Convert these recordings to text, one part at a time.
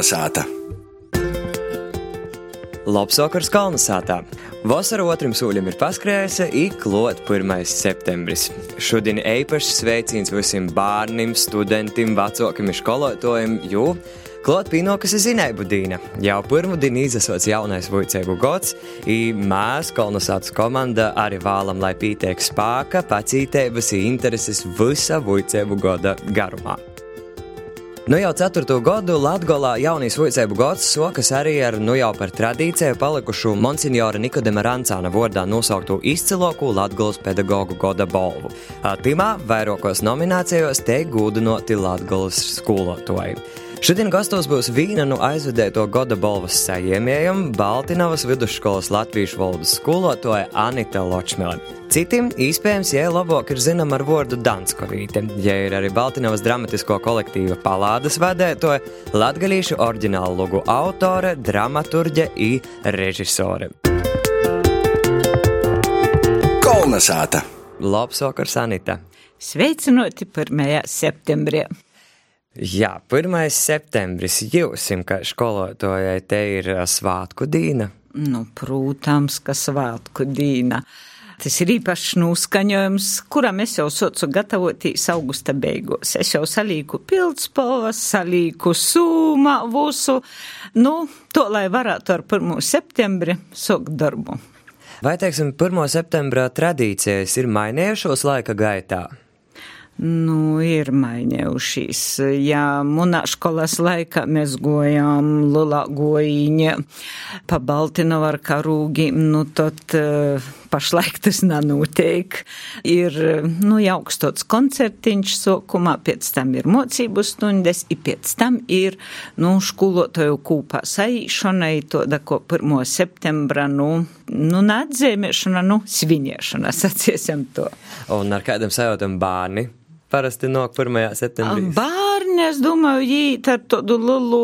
Kalnasāta! Labsvakars Kalnasātā! Vasara otram soļam ir paskrējusi, iklot 1. septembris. Šodien īpašs sveiciens visiem bērniem, studentiem, vecākiem un skolotājiem, jo Klāt pienokas ir zinēbu dīna. Jau pirmo dienu izasots jaunais vicēbu gods, un mēs, kolonizācijas komanda, arī vēlam, lai pītiek spēka, pacītības un intereses visa vicēbu goda garumā. Nu jau ceturto gadu Latvijā jaunīs vicēbu gads sokas arī ar nu jau par tradīciju palikušu Monsignora Nikodema Rancāna vārdā nosauktu izcilāko Latvijas pedagoģu gada balvu. Timā vairākos nominācijos te gūdinoti Latvijas skolotāji. Šodien gastos būs viena no aizvedēto gada balvas saņēmējiem Baltiņavas vidusskolas latviešu valodas skolotāja Anita Ločmele. Citiem iespējams, ja labāk ir zinama ar vārdu Danskovīte, ja ir arī Baltiņavas dramatisko kolektīva palādes vadētoja, latgalīšu oriģinālu logu autore, dramaturģe un režisore. Kolnasāta! Labs vakars, Anita! Sveicināti 1. septembrī! Jā, 1. septembris jūsim, ka skolotājai te ir svātku dīna. Nu, protams, ka svātku dīna. Tas ir īpašs noskaņojums, kuram es jau socu gatavoties augusta beigās. Es jau salīku pildspalvas, salīku sūma, vusu, nu, to, lai varētu ar 1. septembri sokt darbu. Vai, teiksim, 1. septembra tradīcijas ir mainījušos laika gaitā? Nu, ir mainījušīs. Jā, munā skolas laikā mēs gojām lulā goīņa pa Baltinovu ar karūgi, nu, tad uh, pašlaik tas nanotiek. Ir, nu, jauks tāds koncertiņš sokumā, pēc tam ir mocību stundes, i pēc tam ir, nu, skolotāju kūpā saīšanai, to, da, ko 1. septembra, nu, nu, neatzīmēšana, nu, sviniešana, saciesim to. Un ar kādam sajūtam bērni? Parasti nāk 1. septembrī? Bērni, es domāju, jīt ar tādu lielu.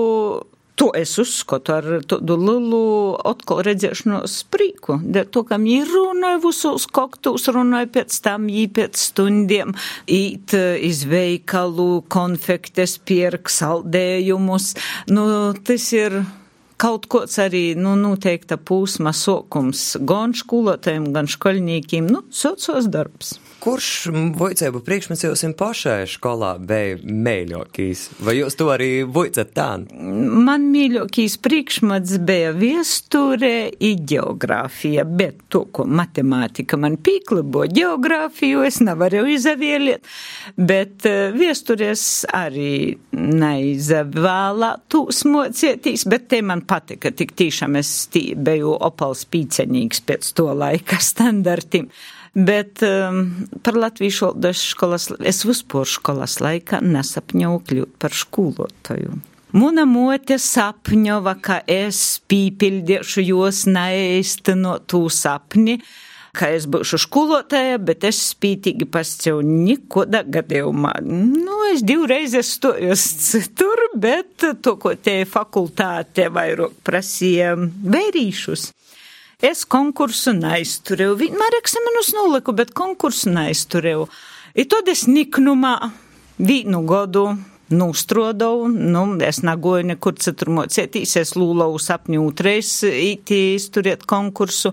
To es uzskatu ar tādu lielu atkal redzēšanos sprīku. To, kam viņi runāja visos koktus, runāja pēc tam, viņi pēc stundiem īt iz veikalu, konfektes, pierk, saldējumus. Nu, tas ir kaut kāds arī, nu, noteikta pūsma sokums gan skolotājiem, gan škoļņīkiem, nu, socios darbs. Kurš vicēbu priekšmets jums pašai skolā bija mīļākais? Vai jūs to arī vicat tā? Man mīļākais priekšmets bija viesture un geogrāfija, bet to, ko matemātika man pīklibo, geogrāfiju es nevarēju izavēlēt, bet viestures arī neizvēlā tūs mocieties, bet te man patika, tik tiešām es tī, biju opals pīcenīgs pēc to laika standartiem. Bet um, par latviešu valodas skolas, es vispār skolas laikā nesapņoju kļūt par skolotāju. Muna mote sapņova, ka es pīpildiešu jos neiztenotū sapni, ka es būšu skolotāja, bet es spītīgi pascēju nikoda gadījumā. Nu, es divreiz stojos citur, bet to, ko te fakultāte vairāk prasīja vērīšus. Es konkursu neizturēju. Vienmēr eksamenus noliku, bet konkursu neizturēju. I tad es niknumā vīnu godu nūstrodau, nu, es nagoju nekur citur mocētīs, es lūlau sapņu utreiz īti izturiet konkursu.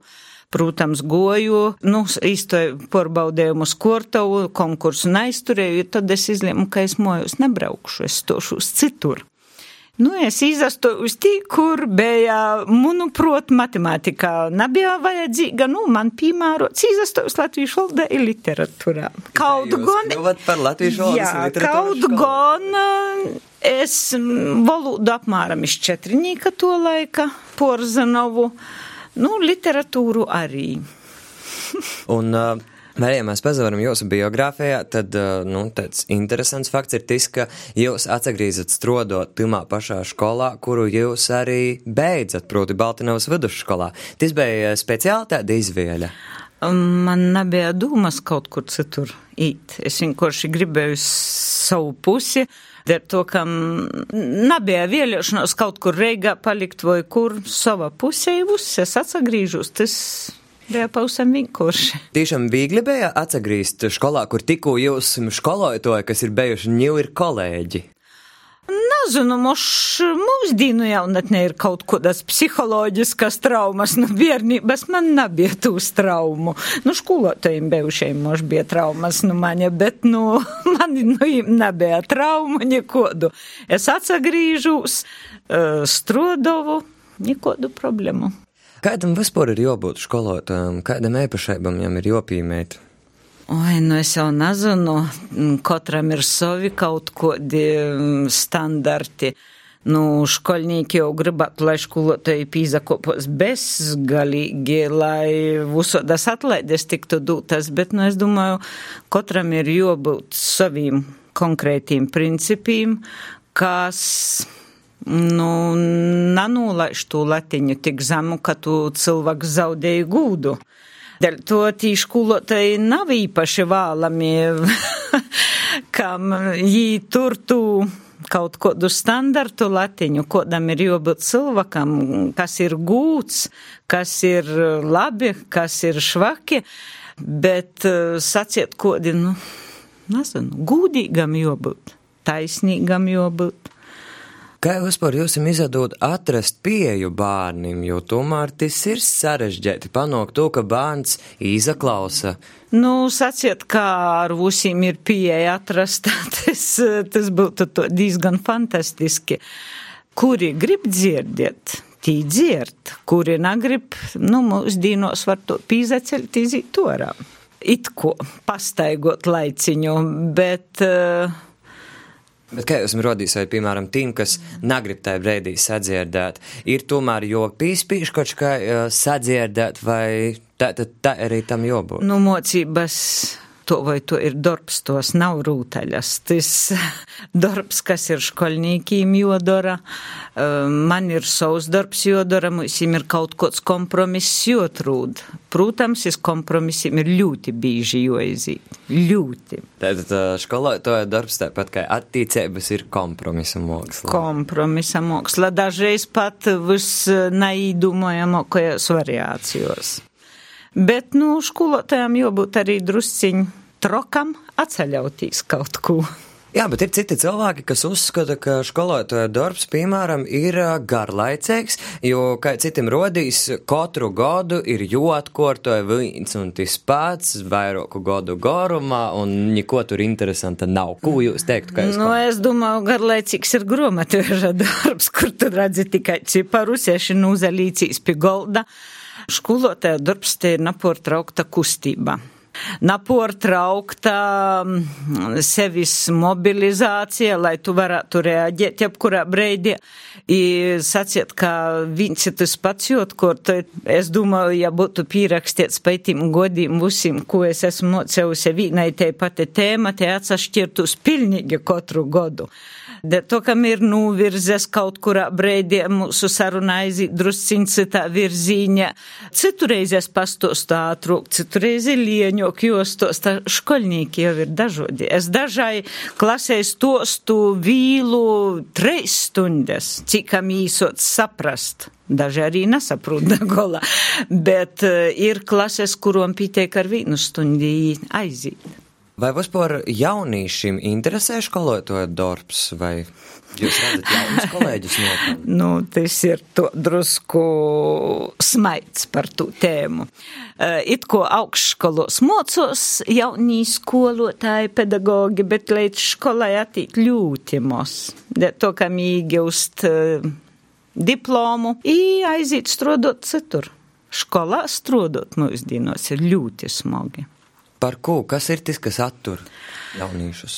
Protams, goju, nu, īstoju porbaudējumu skortavu, konkursu neizturēju, tad es izlēmu, ka es mojos nebraukšu, es uz citur. Nu, es izrastu uz tī, kur bija, manuprāt, matemātikā nebija vajadzīga, nu, man piemērots izrastu uz latviešu valodā ir literatūrā. Kaut gan. par latviešu valodas jā, kaut gan es valodu apmēram iz četrnīka to laika, Porzanovu, nu, literatūru arī. Un, uh... Vai ja mēs pazaveram jūsu biogrāfijā, tad nu, tāds interesants fakts ir tas, ka jūs atgriežat strodot tajā pašā skolā, kuru jūs arī beidzat, proti, Baltiņas vidusskolā. Tas bija speciāli tāda izvēle. Man nebija dūmas kaut kur citur īt. Es vienkārši gribēju savu pusi. Ar to, ka nebija vēlēšanos kaut kur Reigā palikt vai kur savā pusē, es atgriežos. Tas bija pavisam vienkārši. Tiešām viegli bija atgriezt skolā, kur tikko jūs skolotāji, kas ir bijuši ņūri kolēģi. Nā, nezinu, moš mūsdīnu jaunatnē ir kaut kādas psiholoģiskas traumas, nu bērnības man nebija tūs traumu. Nu, skolotājiem bijušajiem moš bija traumas, nu maņa, bet, nu, man, nu, nebija traumu nekodu. Es atsagrīžūs, uh, strodovu, nekodu problēmu. Kādam vispār ir jābūt skolotājam, kādam īpašībam viņam ir jopīmēt? Oi, nu es jau nezinu, katram ir savi kaut kādi standarti. Nu, školnieki jau gribētu, lai skolotāji pīzakopos bezgalīgi, lai visodas atlaides tiktu dūtas, bet, nu, es domāju, katram ir jābūt saviem konkrētiem principiem, kas nu, nanūlaiž to latiņu tik zemu, ka tu cilvēks zaudēji gūdu. Dēļ to tī skolotāji nav īpaši vēlami, kam jī tur tu kaut kādu standartu latiņu, kodam ir jābūt cilvēkam, kas ir gūts, kas ir labi, kas ir švaki, bet uh, saciet kodi, nu, nezinu, gūdīgam jābūt, taisnīgam jābūt. Kā vispār jums izdod atrast pieeju bērnim, jo tomēr tas ir sarežģīti panākt to, ka bērns izaklausa. Nu, saciet, kā ar visiem ir pieeja atrast, tas, tas būtu diezgan fantastiski. Kuri grib dzirdēt, tī dzird, kuri negrib, nu, mūsdīnos var to pīzaceļt izīt torā. It ko pastaigot laiciņu, bet uh, Bet kā jūs rodīs, vai, piemēram, tiem, kas negrib tajā brīdī sadzirdēt, ir tomēr jo pīspīš kaut kā sadzirdēt, vai tā, tā, tā arī tam jābūt? Nu, mocības to vai to ir darbs, tos nav rūtaļas. Tas darbs, kas ir školnīkiem jodara, um, man ir savs darbs jodara, mums ir kaut kāds kompromiss jotrūd. Protams, es kompromisiem ir ļoti bīži joizīt. Ļoti. Tātad skolotāja darbs tāpat kā attīcības ir kompromisa māksla. Kompromisa māksla, dažreiz pat vis neīdomojamākajās variācijos. Bet, nu, skolotājiem jābūt arī drusciņ trokam atceļautīs kaut ko. Jā, bet ir citi cilvēki, kas uzskata, ka skolotāja darbs, piemēram, ir garlaicīgs, jo, kā citam rodīs, katru gadu ir jāatkārtoja viens un tas pats, vairāku gadu garumā, un neko tur interesanta nav. Ko jūs teiktu? Nu, es domāju, garlaicīgs ir grāmatveža darbs, kur tu redzi tikai ciparus, ieši nūzalīcīs pie golda. Skolotāja darbs te ir napārtraukta kustība. Napārtraukta mm, sevis mobilizācija, lai tu varētu reaģēt jebkurā breidī. I saciet, ka viens ir tas pats jūt, kur es domāju, ja būtu pierakstīts pētīm godīm visiem, ko es esmu mocējusi vienai te pati tēma, te atsašķirtus pilnīgi katru godu. To, kam ir novirzes kaut kurā breidī mūsu saruna aiziet drusciņ citā virzīņa. Citurreiz es pastostu ātrāk, citurreiz lieņok, jo stosta školnieki jau ir dažodi. Es dažai klasē stostu vīlu treis stundas, cikam īsot saprast. Daži arī nesaprot gola, bet uh, ir klases, kurom pieteik ar vienu stundi aiziet. Vai vispār jauniešiem interesē skolotāja darbs, vai jūs redzat jaunus kolēģus nopelnīt? nu, tas ir to drusku smaids par to tēmu. Uh, it ko augšskolos mocos jaunī skolotāji, pedagogi, bet līdz skolai attīt ļoti mos. To, kam īgūst uh, diplomu, i aiziet strodot citur. Skolā strodot mūsdienos ir ļoti smagi. Par ko? Kas ir tas, kas attur jauniešus?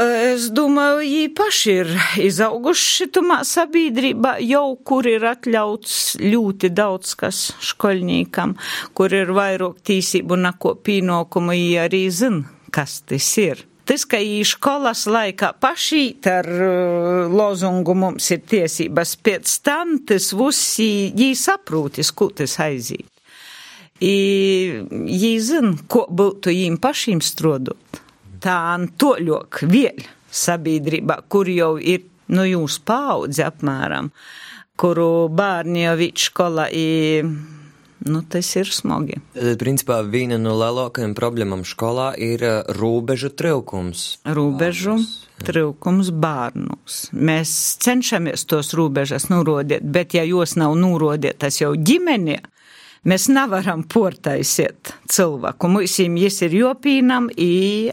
Es domāju, viņi paši ir izauguši tumā sabiedrībā, jau kur ir atļauts ļoti daudz kas školnīkam, kur ir vairāk tīsību nako pīnokumu, viņi arī zina, kas tas ir. Tas, ka viņi skolas laikā pašīt ar uh, lozungu mums ir tiesības, pēc tam tas visi, viņi saprūtis, ko tas aiziet. Jī zina, ko būtu jīm pašīm strodot. Tā toļok vēl sabiedrībā, kur jau ir, nu, jūs paudze apmēram, kuru bērni jau vīt skolā nu, tas ir smagi. Tad, principā, viena no lielākajām problēmām skolā ir robežu trūkums. Robežu trūkums bērnus. Mēs cenšamies tos robežas nurodīt, bet ja jūs nav nurodītas jau ģimenē, Mēs nevaram portaisiet cilvēku. Mums ir jopīnam,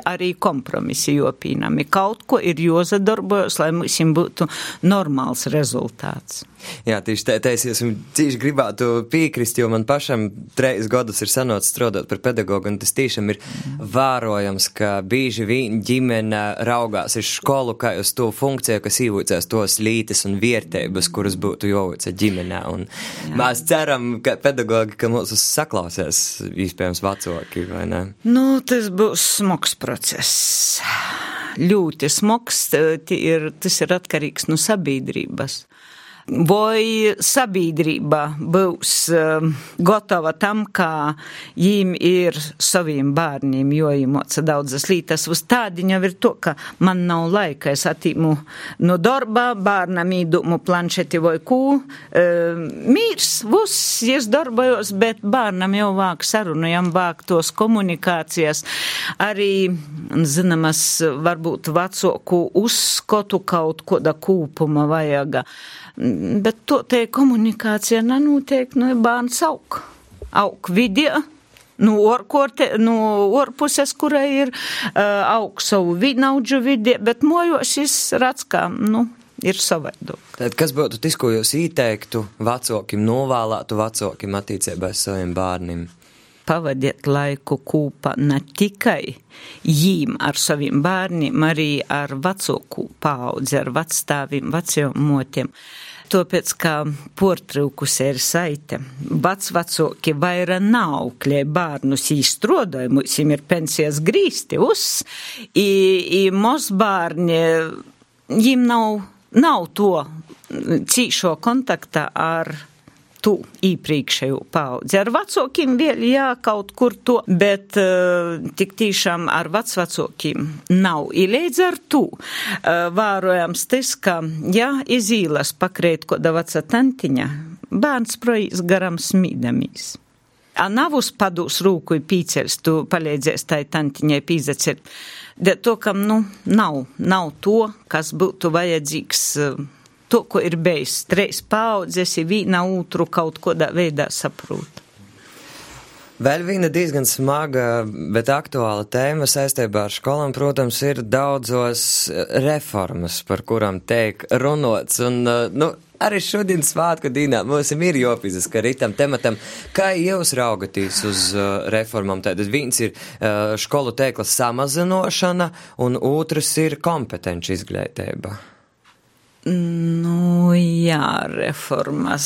arī kompromisi jopīnam. I kaut ko ir jozadarbojas, lai mums būtu normāls rezultāts. Jā, tieši tā, tā es cīši gribētu piekrist, jo man pašam treis gadus ir sanots strādāt par pedagogu, un tas tiešām ir vērojams, ka bieži vien ģimene raugās uz skolu kā uz to funkciju, kas īvūcēs tos lītes un vērtības, kuras būtu jāvūcē ģimenē. Un Jā. mēs ceram, ka pedagogi ka mūs saklausīs, iespējams, vecāki, vai ne? Nu, tas būs smags process. Ļoti smags, tas ir atkarīgs no sabiedrības vai sabiedrība būs uh, gatava tam, kā jīm ir saviem bērniem jojimoca daudzas lītas. Uz tādiņa ir to, ka man nav laika, es attīmu no darba, bērnam īdumu planšeti vai kū. Uh, mīrs, viss, es darbojos, bet bērnam jau vāk sarunu, jām vāk tos komunikācijas. Arī, zinamas, varbūt vecāku uzskotu kaut koda kūpuma vajaga. Bet to te komunikācija nenotiek, nu, bērns aug. Aug vidē. No, orkorte, no orpuses, kurai ir uh, aug savu naudžu vidē, bet mojos šis rats, kā, nu, ir savādāk. Tad kas būtu tas, ko jūs ieteiktu vecākiem, novēlētu vecākiem attiecībā ar saviem bērniem? pavadiet laiku kopā ne tikai jīm ar saviem bērniem, arī ar vecāku paudzi, ar vecstāviem, vecajiem motiem. Tāpēc, ka portrūkus ir saite, vats vecāki vaira nav kļē bērnus īstrodoja, mums ir pensijas grīsti uz, i, i mos bērni, jim nav, nav to cīšo kontakta ar tu īpriekšējo paudzi. Ar vecākiem vēl jā, kaut kur to, bet uh, tik tiešām ar vecvecākiem nav. I līdz ar to uh, vērojams tas, ka, ja izīlas pakrēt koda veca tantiņa, bērns projīs garam smīdamīs. A nav uz padūs rūku i pīceļs, tu palīdzēs tai tantiņai pīzacert. De to, kam, nu, nav, nav to, kas būtu vajadzīgs. Uh, to, ko ir bijis trīs paudzes, ir viena otru kaut kādā veidā saprot. Vēl viena diezgan smaga, bet aktuāla tēma saistībā ar skolām, protams, ir daudzos reformas, par kurām tiek runots. Un, nu, arī šodien svētku dienā mums ir jopizas, ka ritam tematam, kā jūs raugatīs uz uh, reformām. Tātad viens ir skolu tēkla samazinošana, un otrs ir kompetenci izglītība. Nu, jā, reformas.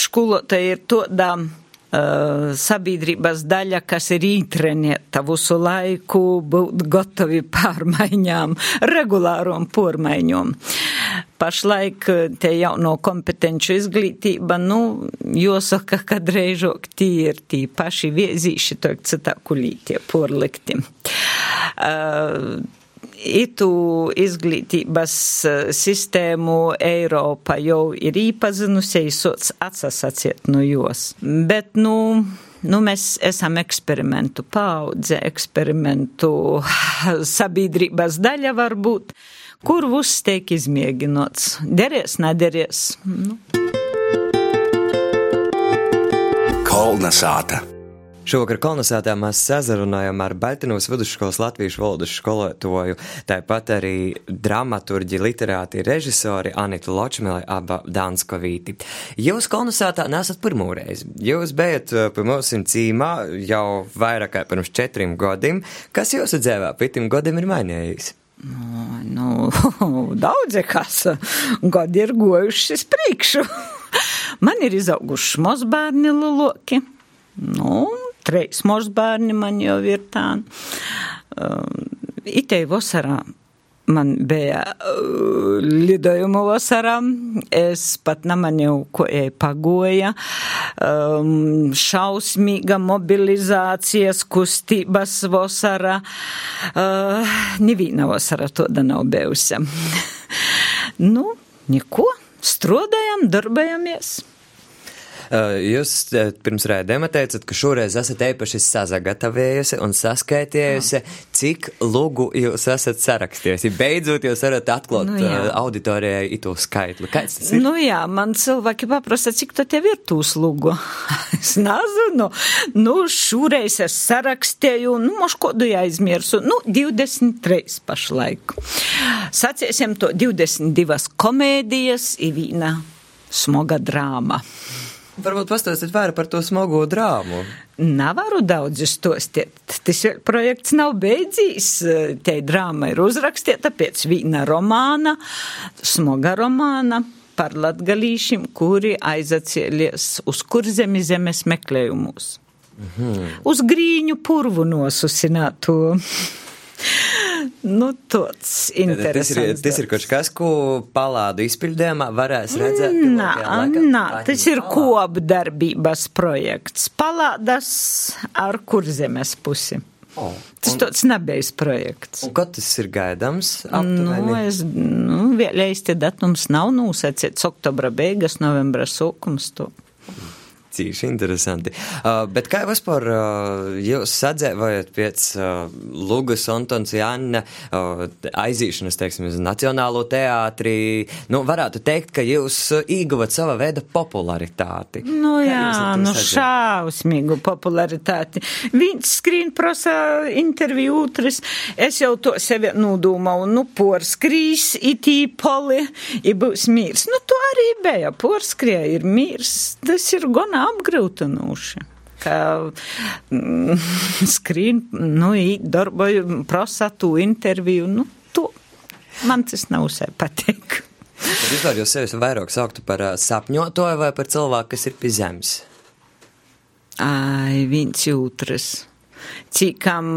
Skolotāji ir to dām. Uh, sabiedrības daļa, kas ir ītrenēta visu laiku, būt gatavi pārmaiņām, regulārom pārmaiņām. Pašlaik te jauno kompetenču izglītība, nu, jāsaka, ka dreizāk tie ir tī paši viezīši, to citā kulītie porlikti. Uh, itu izglītības eh, sistēmu Eiropa jau ir īpazinusies, atsasāciet no jos. Bet, nu, nu, mēs esam eksperimentu paudze, eksperimentu sabiedrības daļa varbūt, kur viss tiek izmēģinots. Derēs, nederēs. Nu. Kolna sāta. Šovakar kolonizētā mēs sazarunājām ar Baltinos vidusskolas latviešu valodas skolotoju, tāpat arī dramaturģi, literāti, režisori Anitu Ločmeli, aba Danskovīti. Jūs kolonizētā nesat pirmo reizi. Jūs bijat uh, pie mums cīmā jau vairāk kā pirms četriem gadiem. Kas jūsu dzēvā pitim gadiem ir mainījis? Nu, nu daudz kas gadi ir gojuši priekšu. Man ir izauguši mazbērni liloki. Nu, treis morsbērni man jau ir tā. Um, itei vasarā man bija uh, lidojuma vasarā. Es pat nemanīju, ko ej pagoja. Um, šausmīga mobilizācijas kustības vasarā. Uh, Neviena vasara toda nav bijusi. nu, neko. Strādājam, darbojamies. Jūs pirms rēdēma teicat, ka šoreiz esat īpaši sazagatavojusi un saskaitījusi, cik lugu jūs esat sarakstījusi. Beidzot, jūs varat atklāt nu, jā. auditorijai itu skaitli. Kāds tas ir? Nu jā, man cilvēki paprasa, cik to tev ir tūs lugu. es nezinu. Nu, šoreiz es sarakstīju, nu, moš kodu jāizmirsu. Nu, 23 pašlaik. Saciesim to 22 komēdijas, Ivīna smaga drāma. Varbūt pastāstiet vairāk par to smago drāmu. Nevaru daudz izstostīt. Tas projekts nav beidzīs. Te drāma ir uzrakstīta pēc vīna romāna, smaga romāna par latgalīšiem, kuri aizacēlies uz kurzemi zemes meklējumus. Mhm. Uz grīņu purvu nosusinātu. Nu. Tas ir, tas ir kaut kas, ko palādu izpildījumā varēs redzēt. Nā, nā, tas ir kopdarbības projekts. Palādas ar kurzemes pusi. Oh, tas tāds nebijis projekts. Un kad tas ir gaidāms? Nu, es, nu, vēl īsti datums nav nosacīts. Oktobra beigas, novembra sākums to. Cīši interesanti. Uh, bet kā vispār uh, jūs sadzēvojat pēc uh, Lugas Antons Janna uh, aizīšanas, teiksim, uz Nacionālo teātri? Nu, varētu teikt, ka jūs uh, ieguvat sava veida popularitāti. Nu kā jā, nu šausmīgu popularitāti. Viņš skrīn prasa interviju otrs. Es jau to sevi nūdūmau, nu, porskrīs, itī poli, i būs mīrs. Nu, to arī bija. Porskrija ir mīrs. Tas ir gana apgrūtinoši ka mm, skrīn, nu, darboju, prasa tu interviju, nu, to man tas nav sev patīk. Vispār jūs sevi vairāk sauktu par sapņotoju vai par cilvēku, kas ir pie zemes? Ai, viens jūtras. Cikam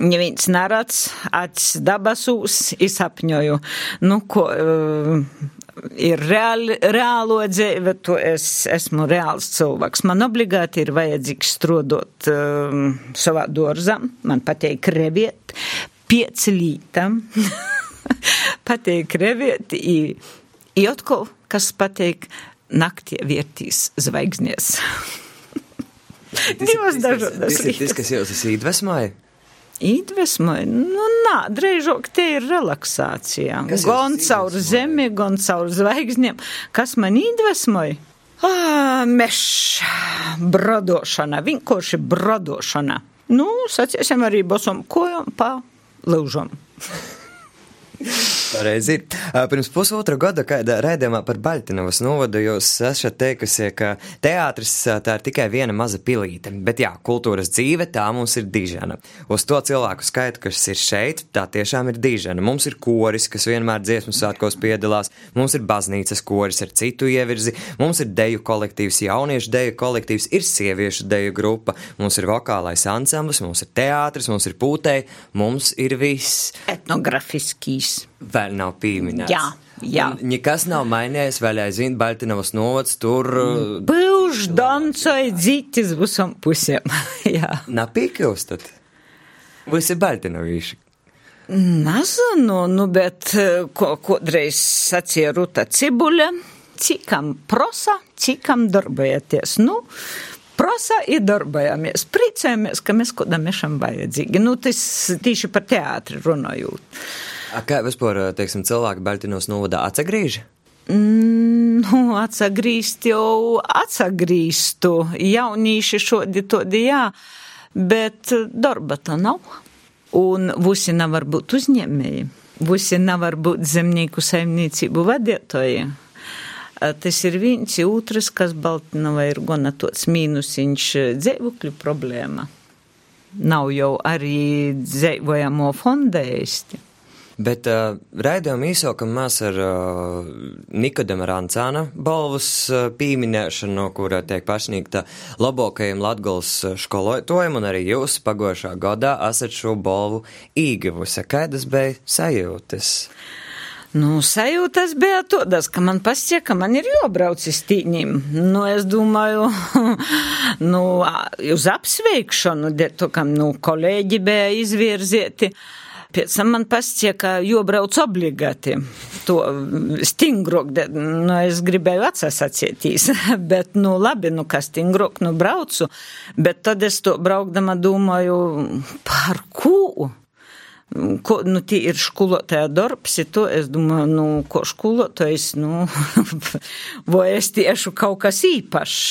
neviens nerāds, acis dabasūs, izsapņoju. Nu, ko, uh, ir reāli, reālo dzīve, to es esmu reāls cilvēks. Man obligāti ir vajadzīgs strodot um, savā dārzā, man patīk reviet, pieci lītam, patīk reviet, i, i atkal, kas patīk, naktie vērtīs zvaigznies. Divas dažādas lietas. Tas ir tas, kas jūs esat iedvesmoja? Iedvesmoja, nu, nā, drīzāk te ir relaksācija. Kas gan caur zemi, gan caur zvaigznēm. Kas man iedvesmoja? Ah, mešs, brodošana, vienkārši brodošana. Nu, saciesim arī bosom kojām pa lūžam. Pareizi ir. Pirms pusotra gada kādā raidījumā par Baļtinovas novadu jūs esat teikusi, ka teātris tā ir tikai viena maza pilīte, bet jā, kultūras dzīve tā mums ir dižana. Uz to cilvēku skaitu, kas ir šeit, tā tiešām ir dižana. Mums ir koris, kas vienmēr dziesmu svētkos piedalās, mums ir baznīcas koris ar citu ievirzi, mums ir deju kolektīvs, jauniešu deju kolektīvs, ir sieviešu deju grupa, mums ir vokālais ansamblis, mums ir teātris, mums ir pūtei, mums ir viss. Etnografiskīs vēl nav pieminēts. Jā. Jā. Nekas nav mainījies, vēl aizvien Baltinovas novads tur. Pūž, dancoja, dzītis visam pusēm. Jā. Napīkļūstat? Visi Baltinovīši. Nezinu, nu, bet ko, kodreiz sacīja Ruta Cibuļa, cikam prosa, cikam darbojaties. Nu, prasa ir darbojamies, priecājamies, ka mēs kodam esam vajadzīgi. Nu, tas tīši par teātri runājot. A kā vispār, teiksim, cilvēki Baltinos novadā atsagrīž? Mm, nu, atsagrīst jau atsagrīstu. Jaunīši šodi todi jā, bet darba tā nav. Un visi nevar būt uzņēmēji. Visi nevar būt zemnieku saimniecību vadītāji. Tas ir viens, otrs, kas Baltinovā ir gana tāds mīnusiņš dzīvokļu problēma. Nav jau arī dzīvojamo fonda ēsti. Bet uh, raidījuma īsākam mēs ar uh, Nikodama Rancāna balvas uh, pīminēšanu, no kura tiek pašnīgta labākajiem Latgals skolotājiem, un arī jūs pagošā gadā esat šo balvu īgavusi. Kādas bija sajūtas? Nu, sajūtas bija tādas, ka man pasaka, ka man ir jābrauc uz tīņiem. Nu, es domāju, nu, uz apsveikšanu, to, kam, nu, kolēģi bija izvirzieti. Pēc tam man pastie, ka jobrauc obligāti. To stingrok, nu, es gribēju atsasacieties, bet, nu, labi, nu, kas stingrok, nu, braucu. Bet tad es to braukdama domāju, par ko? Ko, nu, tie ir skolotāja darbs, to es domāju, nu, ko skolotājs, nu, vai es tiešu kaut kas īpašs.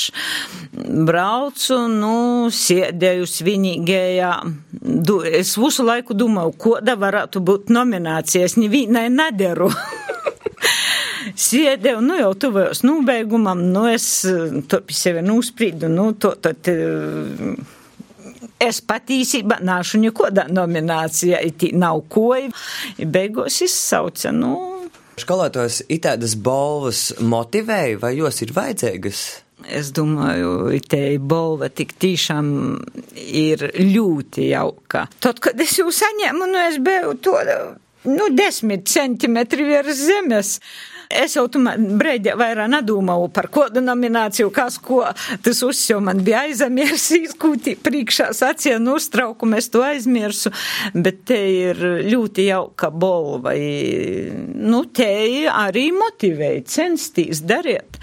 Braucu, nu, sēdēju svinīgajā, du, es visu laiku domāju, ko da varētu būt nominācijas, nevienai nederu. Sēdēju, nu jau tuvējos nobeigumam, nu es to pie sevi nūsprīdu, nu, to tad. Uh, Es patiesībā nāšu nekodā nominācijā, it nav koju, beigās izsauca, nu. Skolotājs itēdas balvas motivēja, vai jos ir vajadzīgas? Es domāju, te balva tik tiešām ir ļoti jauka. Tad, kad es jau saņēmu, nu es biju to, nu, desmit centimetri virs zemes. Es jau tumā breidē vairāk nedomāju par kodu nomināciju, kas ko. Tas uzsjau man bija aizmirsīs, kūtī priekšā sacīja, nu, uztraukumu es to aizmirsu, bet te ir ļoti jauka bolva. Nu, te arī motivēja censties darīt.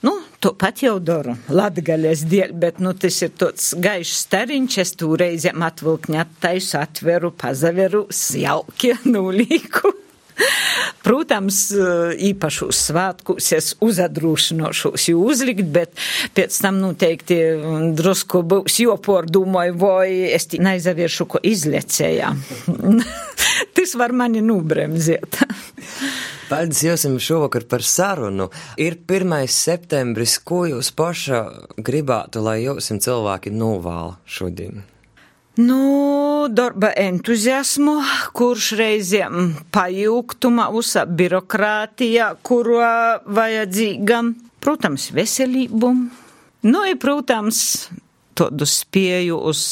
Nu, to pat jau daru, latgaļas dēļ, bet, nu, tas ir tāds gaišs stariņš, es tūreizēm atvilkņu attaisu, atveru, pazaveru, jauki, nulīku. Protams, īpašos svētkus es uzadrošinošos jū uzlikt, bet pēc tam noteikti drusku būs jopordūmoju, vai es neizaviešu, ko izlecējā. Tas var mani nubremzēt. Paldies jums šovakar par sarunu. Ir 1. septembris, ko jūs paša gribētu, lai jums cilvēki novāla šodien? Nu, darba entuziasmu, kurš reizēm pajūgtuma usa birokrātija, kuru vajadzīga, protams, veselību. Nu, ir, protams, tādu spēju uz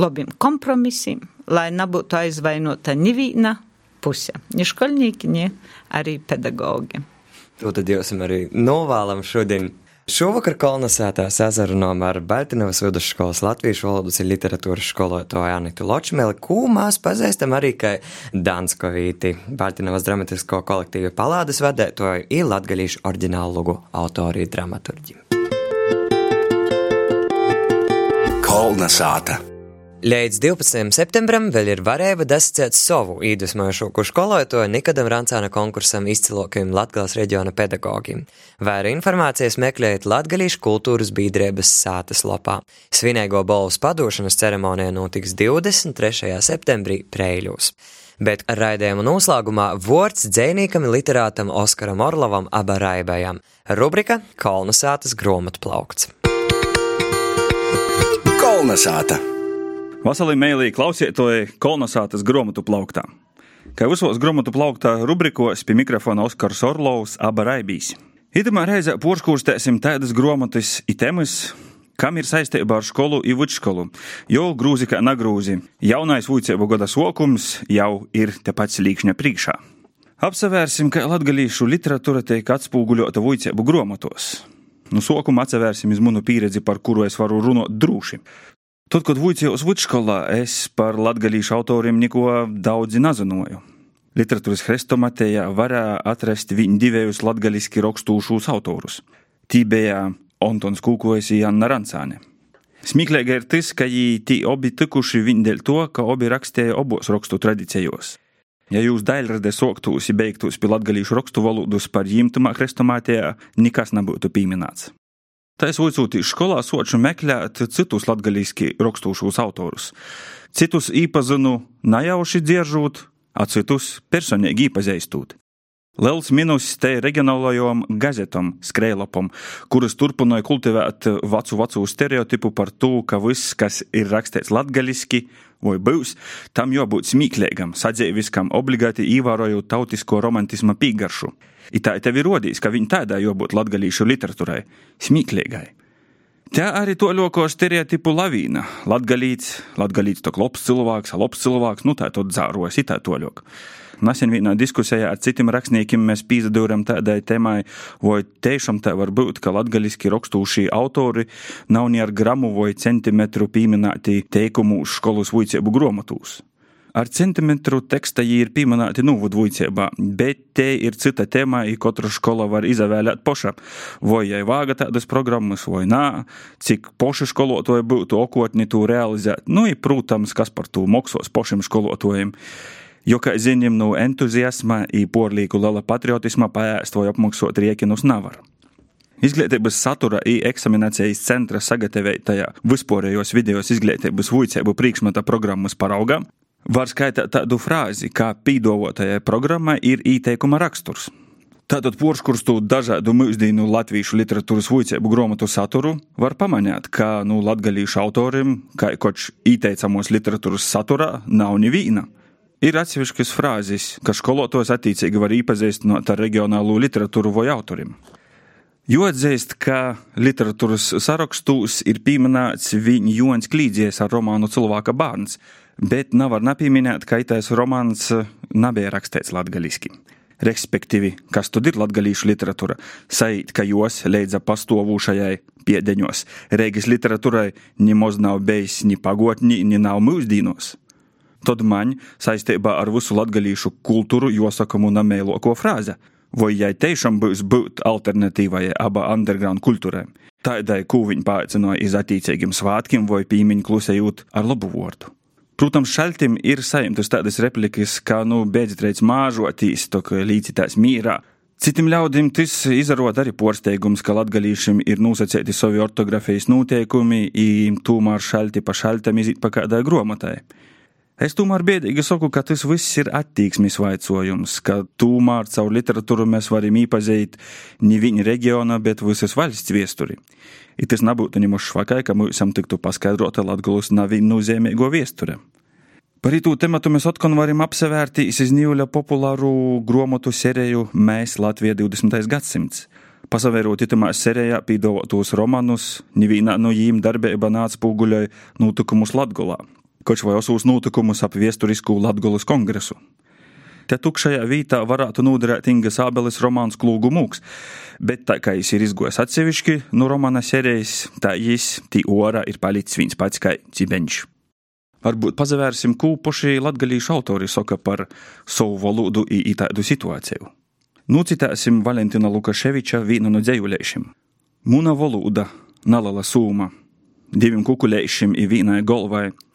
labiem kompromisiem, lai nebūtu aizvainota neviena puse. Ni školnieki, ni arī pedagogi. To tad jūs arī novēlam šodien. Šovakar kolonizētā sazarunām ar Baltinovas vidusskolas latviešu valodas un literatūras skolotāju Anitu Ločmeli, ko mēs pazīstam arī kā Danskovīti, Baltinovas dramatisko kolektīvu palādes vadētoju un latgalīšu oriģinālu lugu autori dramaturģi. Kolonizēta. Līdz 12. septembrim vēl ir varēja dascēt savu īdusmojošāko skolotāju Nikadam Rancāna konkursam izcilākajiem Latgales reģiona pedagogiem. Vairāk informācijas meklējiet Latgalīšu kultūras biedrības sātas lapā. Svinēgo balvas padošanas ceremonija notiks 23. septembrī Preiļos. Bet raidījuma noslēgumā vārds dzēnīkam literātam Oskaram Orlovam Abaraibējam. Rubrika Kolnasātas gromatu plaukts. Vasarī mēlī klausietoja kolonizētas grāmatu plauktā. Kā visos grāmatu plauktā rubrikos pie mikrofona Oskars Orlovs aba raibīs. Itamā reizē porškūrstēsim tādas grāmatas itemas, kam ir saistība ar skolu un vidusskolu, jo grūzi kā nagrūzi. Jaunais vūcēbu gada sokums jau ir tepat slīkšņa priekšā. Apsevērsim, ka latgalīšu literatūra tiek atspūguļota vūcēbu grāmatos. Nu, sokuma atsevērsim iz manu pieredzi, par kuru es varu runāt droši. Tad, kad vuicījos vidusskolā, es par latgalīšu autoriem neko daudzi nezināju. Literatūras hrestomatējā varēja atrast viņu divējus latgaliski rakstūšus autorus. Tī bija Antons Kūkojas un Janna Rancāne. Smieklīgi ir tas, ka viņi abi tikuši viņi dēļ to, ka abi rakstīja abos rakstu tradīcijos. Ja jūs daļradē soktūs, ja beigtūs pie latgalīšu rakstu valodus par jimtumā hrestomātijā, nekas nebūtu pieminēts. Es uicūtīs skolā soču meklēt citus latgalīski rakstūšos autorus. Citus īpazinu najauši dzieržūt, a citus personīgi īpazīstūt. Liels minus te reģionālajām gazetām, skrējlapam, kuras turpināja kultivēt vecu, vecu stereotipu par to, ka viss, kas ir rakstīts latgaliski vai būs, tam jābūt smīklīgam, sadzīviskam, obligāti ievērojot tautisko romantisma pīgaršu. I tā tev ir rodījis, ka viņa tādā jābūt latgalīšu literatūrai - smīklīgai. Tā arī to ļoko stereotipu lavīna. Latgalīts, latgalīts to klops cilvēks, lops cilvēks, nu tā to dzārojas, it tā to ļok. Nesen vienā diskusijā ar citiem rakstniekiem mēs pīzadūram tādai tēmai, vai tiešām tā var būt, ka latgaliski rakstūšie autori nav ne ar gramu vai centimetru pieminēti teikumu skolas vuiciebu gromatūs. Ar centimetru teksta jī ir pieminēti nūvudvujciebā, bet te ir cita tēma, i katra škola var izavēlēt poša. Vai jai vāga tādas programmas, vai nā, cik poši skolotoji būtu okotni to realizēt. Nu, i, protams, kas par to maksos pošiem skolotojiem. Jo, kā zinām, no entuziasma i porlīku liela patriotisma paēst vai apmaksot riekinus nevar. Izglītības satura i eksaminācijas centra sagatavotajā vispārējos vidējos izglītības vuicēbu priekšmeta programmas paraugā var skaitīt tādu frāzi, kā pīdavotajai programmai ir ieteikuma raksturs. Tātad porškurstu dažādu mūsdienu latviešu literatūras vuicēbu grāmatu saturu var pamanīt, ka nu latgalīšu autorim, kā koč ieteicamos literatūras saturā, nav neviena. Ir atsevišķas frāzes, ka skolotos attiecīgi var iepazīstināt ar reģionālo literatūru vai autorim. Jo atzīst, ka literatūras sarakstos ir pieminēts viņa Jons Klīdzies ar romānu Cilvēka bērns, bet nav var nepieminēt, ka itais romāns nebija rakstīts latgaliski. Respektīvi, kas tad ir latgalīšu literatūra? Saīt, ka jos leidza pastāvūšajai piedeņos. Reigas literatūrai nemaz nav bijis ni pagotni, ni nav mūsdīnos. Tad man saistībā ar visu latgalīšu kultūru josakamu namēloko frāzi. Vai jai tiešām būs būt alternatīvai aba underground kultūrai? Tādai, ko viņi paaicināja iz attiecīgiem svātkiem vai pīmiņu klusējot ar labu vārdu. Protams, šaltim ir saimtas tādas replikas, kā, nu, beidzot māžotīs, to, līdzitās mīrā. Citim ļaudim tas izarot arī porsteigums, ka latgalīšiem ir nosacēti savi ortografijas noteikumi, un tūmār šalti pa šaltam izīt pa kādai gromatai. Es tomēr biedīgi saku, ka tas viss ir attīksmes vaicojums, ka tomēr caur literatūru mēs varam īpazīt ne viņa reģiona, bet visas valsts viesturi. I tas nebūtu nemaz švakai, ka mums tiktu paskaidrota Latgulas navi nozīmīgo viesture. Par itū tematu mēs atkal varam apsevērt izņīļa populāru gromotu seriju Mēs Latvija 20. gadsimts. Pasavērot itamā serijā pīdavotos romanus, nevienā no jīm darbība nāca pūguļai notikumus Latgulā, koč vai osūs notikumus ap viesturisku Latgulas kongresu. Te tukšajā vietā varētu noderēt Inga Sābeles romāns Klūgu mūks, bet tā kā viņš ir izgojis atsevišķi no romāna sērijas, tā viņš tī ora ir palicis viens pats kā cibeņš. Varbūt pazavērsim, ko paši latgalīšu autori saka par savu valodu i tādu situāciju. Nucitāsim Valentina Lukaševiča vienu no dzējuļiešiem. Muna valoda, nalala sūma, diviem kukuļiešiem i vienai galvai –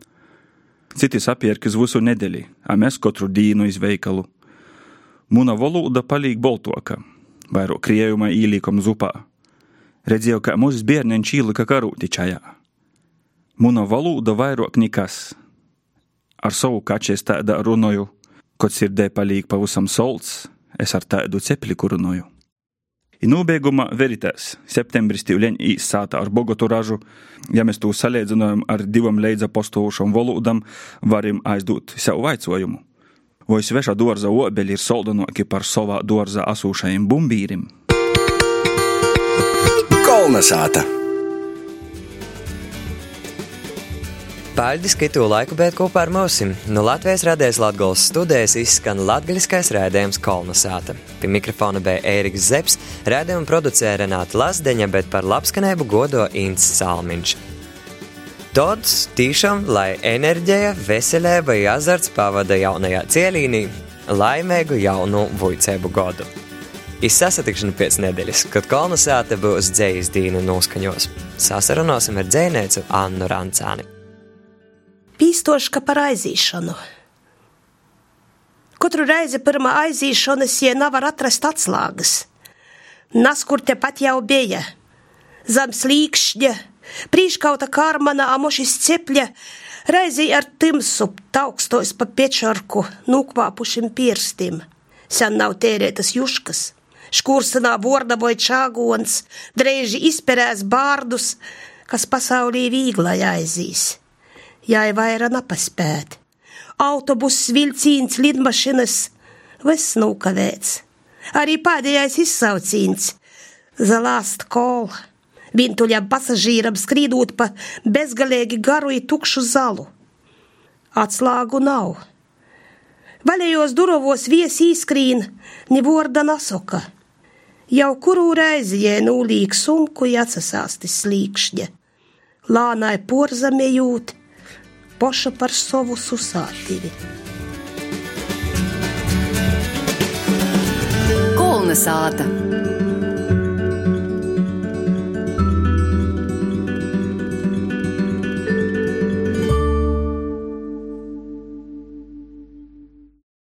Citi sapierkas visu nedēļu, a mēs katru dienu iz veikalu. Muna valoda palīk boltoka, vairo krievumā īlīkom zupā. Redzēju, ka mūsu bērniņš īlika karūti čajā. Muna valoda vairāk nekas. Ar savu kačies tāda runoju, kad sirdē palīk pavisam solts, es ar tādu cepliku runoju. I nobeigumā veritātes. Septembris tīvleņ īsāta ar bogotu ražu. Ja mēs to salīdzinām ar divam leidza postovušam volūdam, varam aizdot sev vaicojumu. Vai sveša dārza obeļi ir soldanoki par savā dārzā asūšajiem bumbīrim? Kolnesāta! Paldies, ka tu laiku beidzot kopā ar mums. No Latvijas radijas Latvijas studijas izskan latgaļiskais rādījums Kolnesāta. Pie mikrofona bija Ēriks Zepsi, rādījumu producēja Renāta Lasdeņa, bet par labskanēbu godo Ints Salmiņš. Tots tiešām, lai enerģija, veselība un azarts pavada jaunajā cielīnī, laimīgu jaunu vuicēbu godu. Izsasatikšana pēc nedēļas, kad kolonizāte būs dzējas dīna noskaņos. Sasarunāsim ar dzēnieci Annu Rancāni pīstoška par aizīšanu. Katru reizi pirmā aizīšanas, ja nevar atrast atslēgas. Naskur tepat jau bija. Zem slīkšņa, prīškauta kārmana, amošis cepļa, reizi ar timsu taukstos pa piečarku, nukvāpušim pirstim. Sen nav tērētas juškas, škursinā vordaboja čāgons, dreiži izperēs bārdus, kas pasaulī vīglai aizīs jai vaira napaspēt. Autobuss, vilcīns, lidmašinas, viss nukavēts. Arī pēdējais izsaucīns - Zalāst kol. Vientuļam pasažīram skrīdot pa bezgalīgi garu un tukšu zalu. Atslāgu nav. Vaļējos durovos viesi īskrīn, ni vorda nasoka. Jau kuru reizi jē nūlīg sumku jāsasāsti slīkšņa. Lānai porzamējūt, poša par savu susātīvi. Kolna sāta!